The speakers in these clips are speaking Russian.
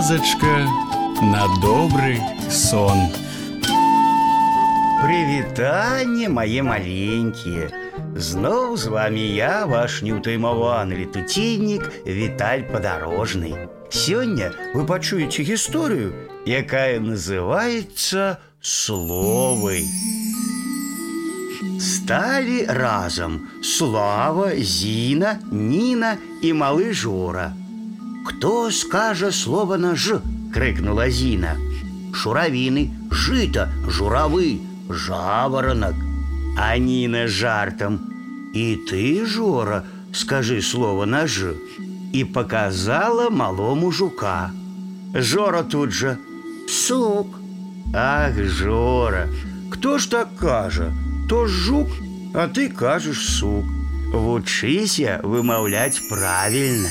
казачка на добрый сон. Прывітанне мае маленькія. Зноў з вами я, ваш неўтаймаваны летуценнік Віталь падарожны. Сёння вы пачуеце гісторыю, якая называецца словы. Сталі разам Слава, Зіна, Ніна і малы Жора. Хто скажа слова на ж? крыкнула Зіна. Шуравіны, жыта, журавы, жаворонок. А Ніна жартам. І ты, Жора, скажи слово на ж. І показала малому жука. Жора тут же. Сук. Ах, Жора, кто ж так кажа? То ж жук, а ты кажаш сук. Вучыся вымаўляць правільна.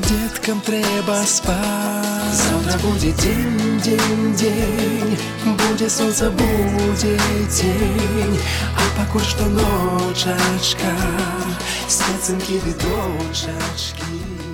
деткам трэба спаць. Завтра будзе дзень, дзень, дзень, будзе сонца, будзе дзень, а пакуль што ночачка, спецынкі ды дочачкі.